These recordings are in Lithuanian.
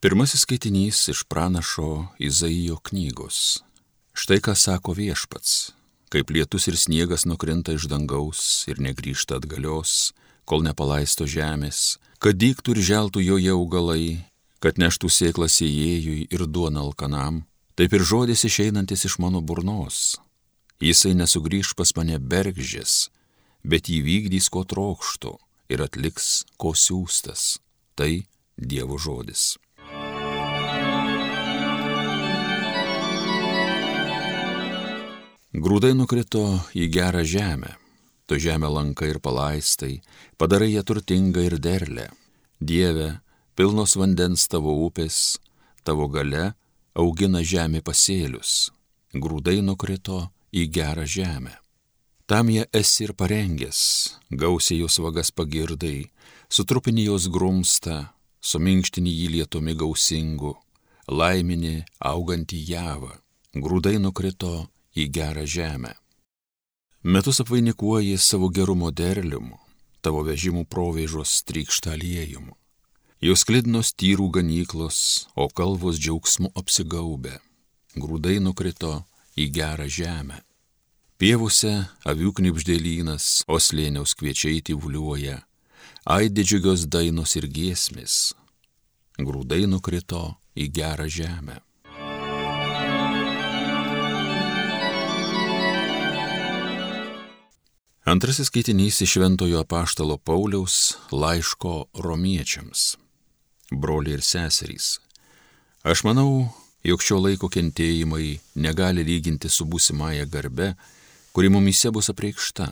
Pirmasis skaitinys iš pranašo Izaijo knygos. Štai ką sako viešpats. Kaip lietus ir sniegas nukrinta iš dangaus ir negrįžta atgalios, kol nepalaisto žemės, kad dyktų ir želtų joje augalai, kad neštų sėklą sėjėjui ir duoną alkanam, taip ir žodis išeinantis iš mano burnos. Jisai nesugrįž pas mane bergžės, bet įvykdys ko trokštų ir atliks ko siūstas. Tai Dievo žodis. Grūdai nukrito į gerą žemę. Tu žemę lankai ir palaistai, padarai ją turtingą ir derlę. Dieve, pilnos vandens tavo upės, tavo gale augina žemė pasėlius. Grūdai nukrito į gerą žemę. Tam jie esi ir parengęs, gausiai jos vagas pagirdai, sutrupini jos grumstą, suminkštini jį lietumi gausingu, laiminį augantį javą. Grūdai nukrito į gerą žemę. Metus apvainikuoji savo gerumo derliumu, tavo vežimų provėžos trykšta aliejum. Jos klidnos tyrų ganyklos, o kalvos džiaugsmu apsigaubė. Grūdai nukrito į gerą žemę. Pievose avių knipždėlynas, o slėniaus kviečiai tyvuliuoja, aidė džiugios dainos ir giesmės. Grūdai nukrito į gerą žemę. Antrasis skaitinys iš Šventojo apaštalo Pauliaus laiško romiečiams. Broliai ir seserys. Aš manau, jog šio laiko kentėjimai negali lyginti su būsimąją garbe, kuri mumise bus apreikšta.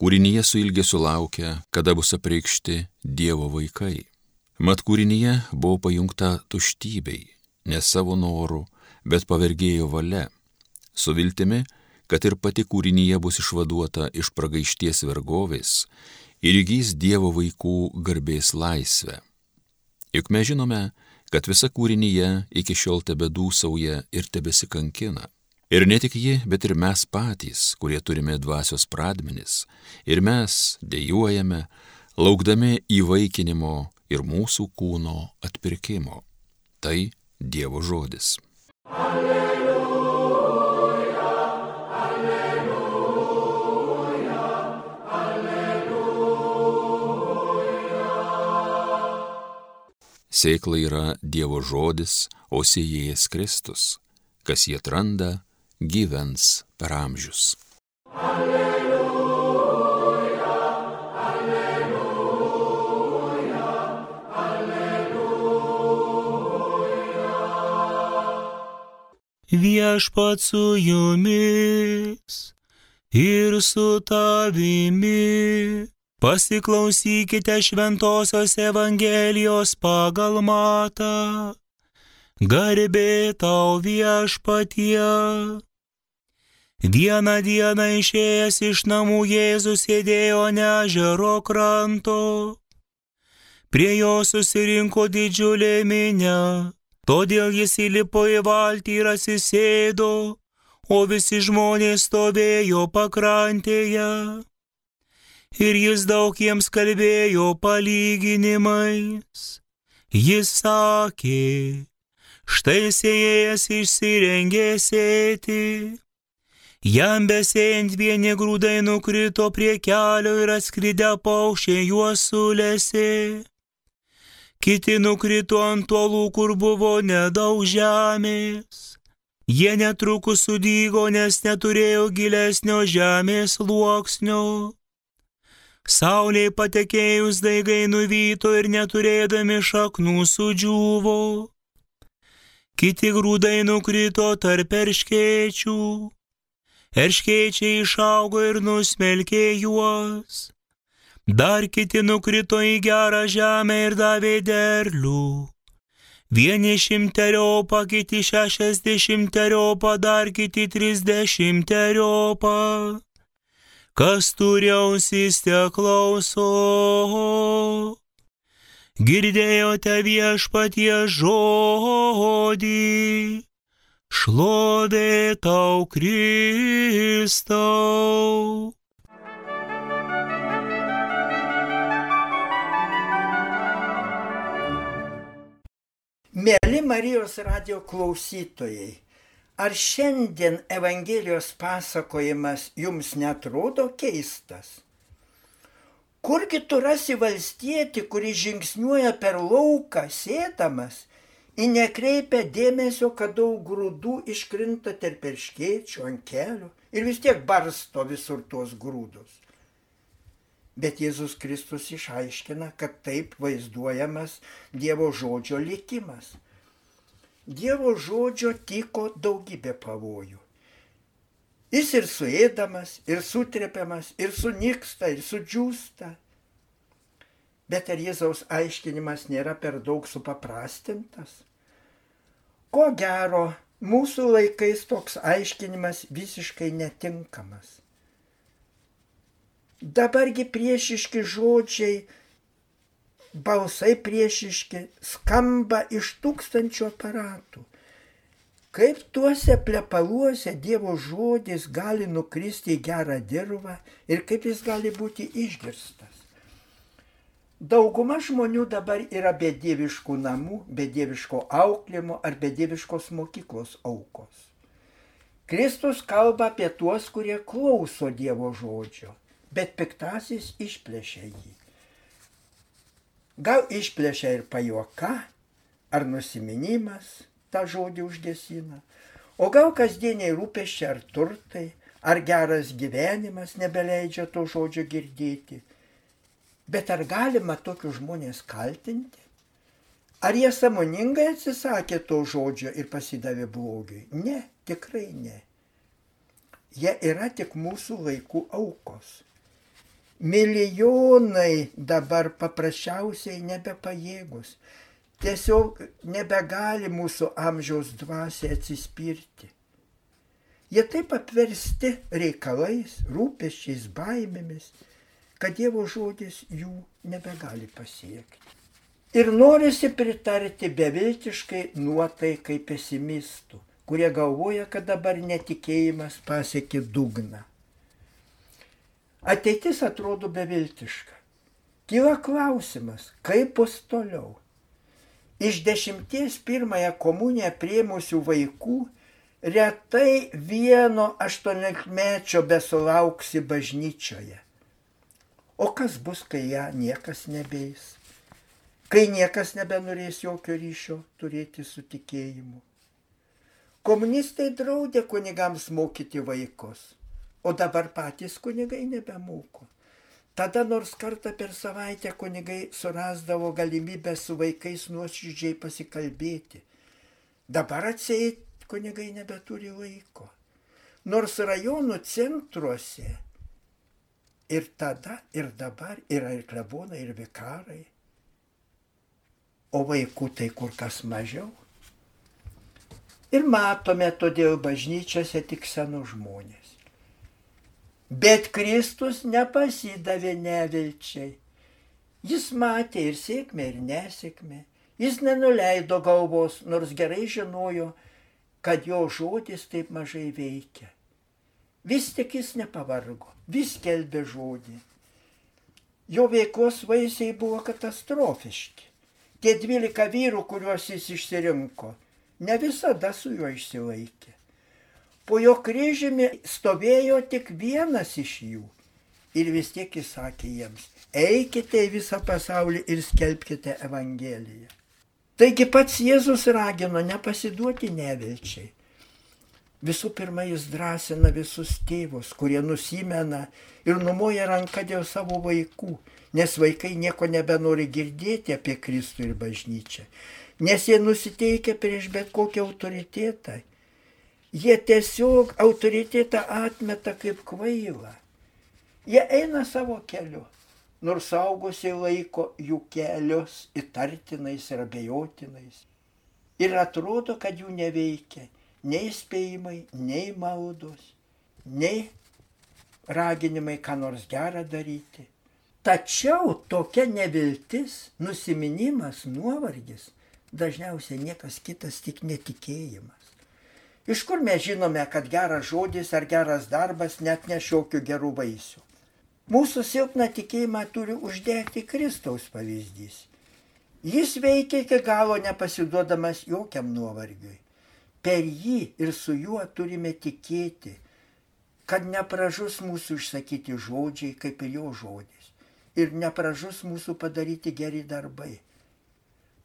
Kūrinyje su ilgesiu laukia, kada bus apreikšti Dievo vaikai. Mat kūrinyje buvo pajungta tuštybei, ne savo norų, bet pavergėjo valia. Su viltimi, kad ir pati kūrinyje bus išvaduota iš pragaišties vergovės ir įgys Dievo vaikų garbės laisvę. Juk mes žinome, kad visa kūrinyje iki šiol tebe dūsauja ir tebesikankina. Ir ne tik ji, bet ir mes patys, kurie turime dvasios pradmenis, ir mes dėjuojame, laukdami įvaikinimo ir mūsų kūno atpirkimo. Tai Dievo žodis. Alleluja. Sėkla yra Dievo žodis, o sėjėjas Kristus. Kas jį atranda, gyvens per amžius. Alleluja, alleluja, alleluja. Viešpat su jumis ir su tavimi Pasiklausykite Šventojios Evangelijos pagal matą. Garbė tau viešpatie. Vieną dieną išėjęs iš namų Jėzus sėdėjo nežero kranto. Prie jo susirinko didžiulė minė, todėl jis įlipo į valtį ir atsisėdo, o visi žmonės stovėjo pakrantėje ir jis daug jiems kalbėjo palyginimais. Jis sakė, štai sėjas išsirengė sėti. Jam besėjant vieni grūdai nukrito prie kelio ir atskridę paukščiai juos sulėsi. Kiti nukrito ant tolų, kur buvo nedaug žemės. Jie netrukus sudygo, nes neturėjo gilesnio žemės sluoksnio. Saulė patekėjus daigai nuvyto ir neturėdami šaknų sudžiuvo. Kiti grūdai nukrito tarp erškėčių. Erškėčiai išaugo ir nusmelkė juos. Dar kiti nukrito į gerą žemę ir davė derlių. Vieni šimteriopą, kiti šešiasdešimteriopą, dar kiti trisdešimteriopą kas turi ausys te klauso. Girdėjote viešpatie žodį, šlovė tau Kristau. Mėly Marijos radio klausytojai, ar šiandien Evangelijos pasakojimas jums netrodo keistas? Kurgi tu rasi valstietį, kuris žingsniuoja per lauką sėdamas ir nekreipia dėmesio, kad daug grūdų iškrinta tarp perškėčių ant kelių ir vis tiek barsto visur tuos grūdus. Bet Jėzus Kristus išaiškina, kad taip vaizduojamas Dievo žodžio likimas. Dievo žodžio tiko daugybė pavojų. Jis ir suėdamas, ir sutrepiamas, ir sunyksta, ir sudžiūsta. Bet ar Jėzaus aiškinimas nėra per daug supaprastintas? Ko gero, mūsų laikais toks aiškinimas visiškai netinkamas. Dabargi priešiški žodžiai, balsai priešiški skamba iš tūkstančių aparatų Kaip tuose plepaluose Dievo žodis gali nukristi į gerą dirvą ir kaip jis gali būti išgirstas. Dauguma žmonių dabar yra be dieviškų namų, be dieviško auklimo ar be dieviškos mokyklos aukos. Kristus kalba apie tuos, kurie klauso Dievo žodžio, bet piktasis išplėšia jį. Gal išplėšia ir pajuoka, ar nusiminimas, tą žodį užgesina. O gal kasdieniai rūpeščiai ar turtai, ar geras gyvenimas nebeleidžia to žodžio girdėti. Bet ar galima tokius žmonės kaltinti? Ar jie samoningai atsisakė to žodžio ir pasidavė blogiui? Ne, tikrai ne. Jie yra tik mūsų laikų aukos. Milijonai dabar paprasčiausiai nebepajėgus tiesiog nebegali mūsų amžiaus dvasia atsispirti. Jie taip apversti reikalais, rūpeščiais, baimėmis, kad Dievo žodis jų nebegali pasiekti. Ir norisi pritarti beviltiškai nuotaikai pesimistų, kurie galvoja, kad dabar netikėjimas pasiekė dugną. Ateitis atrodo beviltiška. Kyla klausimas, kaip bus toliau. Iš dešimties pirmąją komuniją prieimusių vaikų retai vieno aštuoniolikmečio besulauksi bažnyčioje. O kas bus, kai ją niekas nebeis? Kai niekas nebenorės jokio ryšio turėti su tikėjimu. Komunistai draudė kunigams mokyti vaikus, o dabar patys kunigai nebemoko. Tada nors kartą per savaitę kunigai surasdavo galimybę su vaikais nuoširdžiai pasikalbėti. Dabar atseit kunigai nebeturi laiko. Nors rajonų centruose ir tada, ir dabar yra ir klebonai, ir vikarai. O vaikų tai kur kas mažiau. Ir matome todėl bažnyčiose tik senus žmonės. Bet Kristus nepasidavė nevilčiai. Jis matė ir sėkmę, ir nesėkmę. Jis nenuleido galvos, nors gerai žinojo, kad jo žodis taip mažai veikia. Vis tik jis nepavargo, vis kelbė žodį. Jo veiklos vaisiai buvo katastrofiški. Tie dvylika vyrų, kuriuos jis išsirinko, ne visada su juo išsilaikė. Po jo kryžiumi stovėjo tik vienas iš jų. Ir vis tiek jis sakė jiems, eikite į visą pasaulį ir skelbkite Evangeliją. Taigi pats Jėzus ragino nepasiduoti nevilčiai. Visų pirma, jis drąsina visus tėvus, kurie nusimena ir numoja ranką dėl savo vaikų, nes vaikai nieko nebenori girdėti apie Kristų ir bažnyčią, nes jie nusiteikia prieš bet kokį autoritetą Jie tiesiog autoritetą atmeta kaip kvailą. Jie eina savo keliu, nors saugusiai laiko jų kelius įtartinais ir abejotinais. Ir atrodo, kad jų neveikia nei spėjimai, nei maldos, nei raginimai, ką nors gerą daryti. Tačiau tokia neviltis, nusiminimas, nuovargis dažniausiai niekas kitas tik netikėjimas. Iš kur mes žinome, kad geras žodis ar geras darbas net nešiokių gerų vaisių? Mūsų silpną tikėjimą turi uždegti Kristaus pavyzdys. Jis veikia iki galo nepasiduodamas jokiam nuovargiui. Per jį ir su juo turime tikėti, kad nepražus mūsų išsakyti žodžiai, kaip ir jo žodis. Ir nepražus mūsų padaryti geri darbai.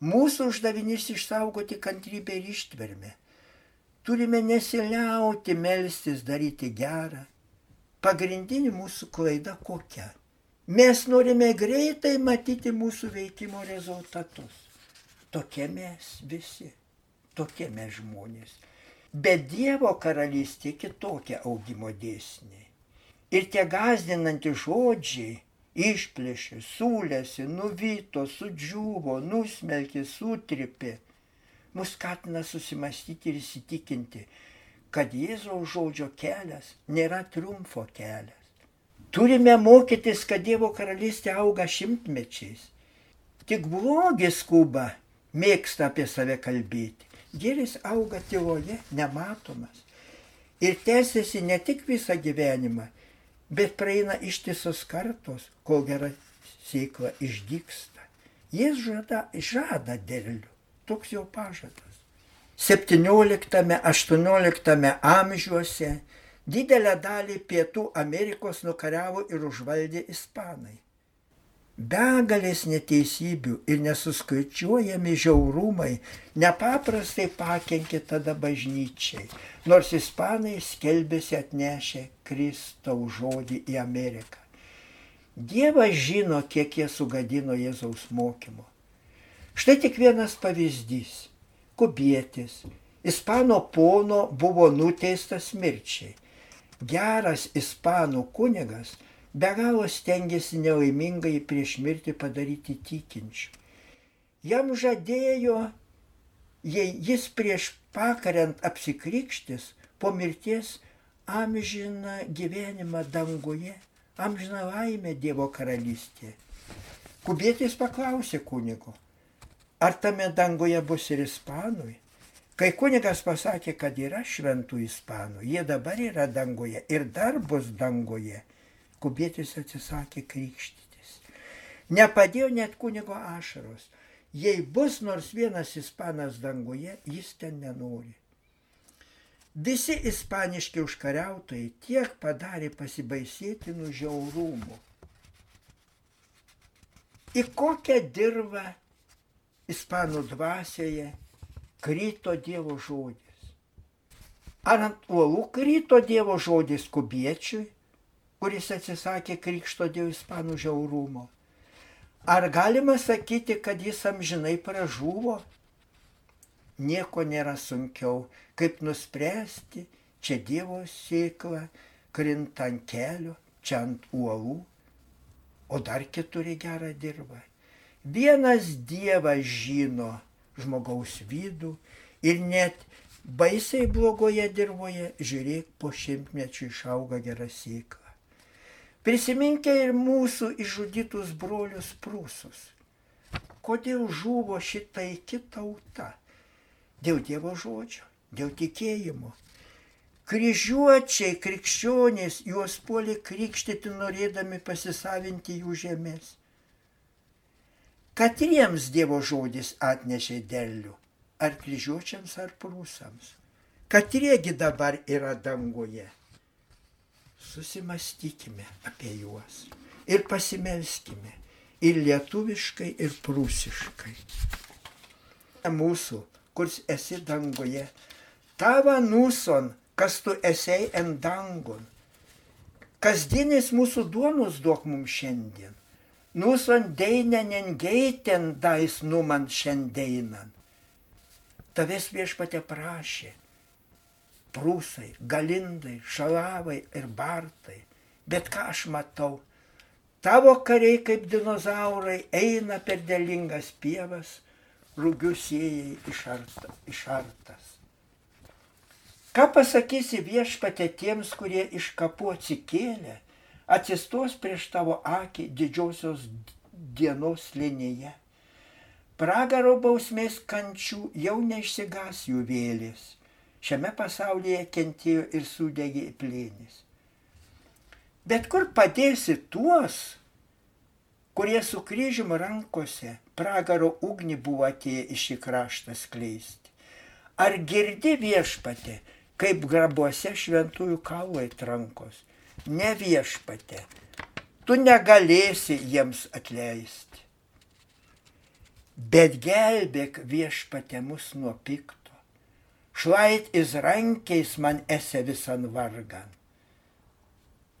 Mūsų uždavinys išsaugoti kantrybę ir ištvermę. Turime nesiliauti melstis daryti gerą. Pagrindinė mūsų klaida kokia? Mes norime greitai matyti mūsų veikimo rezultatus. Tokie mes visi, tokie mes žmonės. Bet Dievo karalystė kitokia augimo dėsniai. Ir tie gazdinantys žodžiai išplėšė, sulėsi, nuvyto, sudžiuvo, nusmelkė, sutripė, mus skatina susimastyti ir įsitikinti, kad Jėzaus žodžio kelias nėra triumfo kelias. Turime mokytis, kad Dievo karalystė auga šimtmečiais. Tik blogis skuba mėgsta apie save kalbėti. Gėris auga tyloje, nematomas. Ir tęsiasi ne tik visą gyvenimą, bet praeina ištisos kartos, kol gera sėkla išdyksta. Jis žada, žada derlių, toks jo pažadas. 17-18 amžiuose didelę dalį Pietų Amerikos nukariavo ir užvaldė ispanai. Begalės neteisybių ir nesuskaičiuojami žiaurumai nepaprastai pakenkė tada bažnyčiai, nors ispanai skelbėsi atnešę Kristaus žodį į Ameriką. Dievas žino, kiek jie sugadino Jėzaus mokymo. Štai tik vienas pavyzdys. Kubietis, ispano pono buvo nuteistas mirčiai. Geras ispanų kunigas be galo stengiasi nelaimingai prieš mirtį padaryti tikinčių. Jam žadėjo, jei jis prieš pakariant apsikrikštis, po mirties amžiną gyvenimą danguje, amžiną laimę Dievo karalystėje. Kubietis paklausė kunigo, ar tame danguje bus ir ispanui? Kai kunigas pasakė, kad yra šventų ispanų, jie dabar yra danguje ir dar bus danguje, kubietis atsisakė krikštytis. Nepadėjo net kunigo ašaros. Jei bus nors vienas ispanas danguje, jis ten nenori. Visi ispaniški užkariautojai tiek padarė pasibaisėtinų žiaurumų. Į kokią dirbą ispanų dvasioje kryto Dievo žodis. Ar ant uolų kryto Dievo žodis kubiečiui, kuris atsisakė krikšto dėl ispanų žiaurumo? Ar galima sakyti, kad jis amžinai pražuvo? Nieko nėra sunkiau, kaip nuspręsti, čia Dievo sėkla krinta ant kelio, čia ant uolų, o dar keturi gerą dirbą. Vienas Dievas žino žmogaus vidų ir net baisiai blogoje dirboje, žiūrėk, po šimtmečių išauga gera sėkla. Prisiminkė ir mūsų išžudytus brolius prūsus. Kodėl žuvo šitai kitauta? Dėl Dievo žodžio, dėl tikėjimo. Kryžiuočiai, krikščionys juos puolė krikštyti norėdami pasisavinti jų žemės. Katriems Dievo žodis atnešė derlių, ar kryžiuočiams, ar prūsams. Katriegi dabar yra danguje. Susimastykime apie juos ir pasimelskime ir lietuviškai, ir prūsiškai. Mūsų, kurs esi danguje, tava nuson, kas tu esi ant dangun. Kasdienis mūsų duonus duok mums šiandien. Nuson deinenen geiten dais numan šiandienan. Tavęs viešpatė prašė, prūsai, galindai, šalavai ir bartai. Bet ką aš matau? Tavo kariai kaip dinozaurai eina per dėlingas pievas, rūgiusėjai išarta, išartas. Ką pasakysi viešpatė tiems, kurie iš kapų atsikėlė, atsistos prieš tavo akį didžiosios dienos linėje. Pragaro bausmės kančių jau neišsigas jų vėlės šiame pasaulyje kentėjo ir sudegė plėnis. Bet kur padėsi tuos, kurie su kryžium rankose pragaro ugnį buvo atėję į šį kraštą skleisti. Ar girdi viešpatė, kaip grabuose šventųjų kaulai trankos? Ne viešpatė, tu negalėsi jiems atleisti. Bet gelbėk viešpatė mus nuo pikto. Šlait izrankiais man esi visan vargan.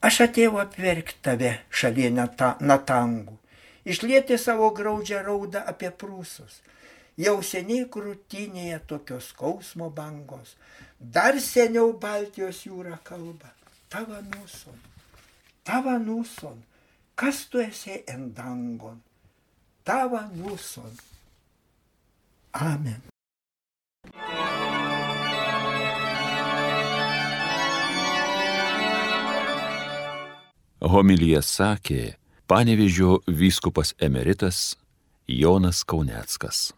Aš atėjau apverkti tave šalie natangų, išlieti savo graudžią raudą apie prūsus. Jau seniai krūtinėje tokios skausmo bangos, dar seniau Baltijos jūra kalba. Tava nuson, tava nuson, kas tu esi endangon, tava nuson. Amen. Homilyje sakė panevižio vyskupas emeritas Jonas Kauneckas.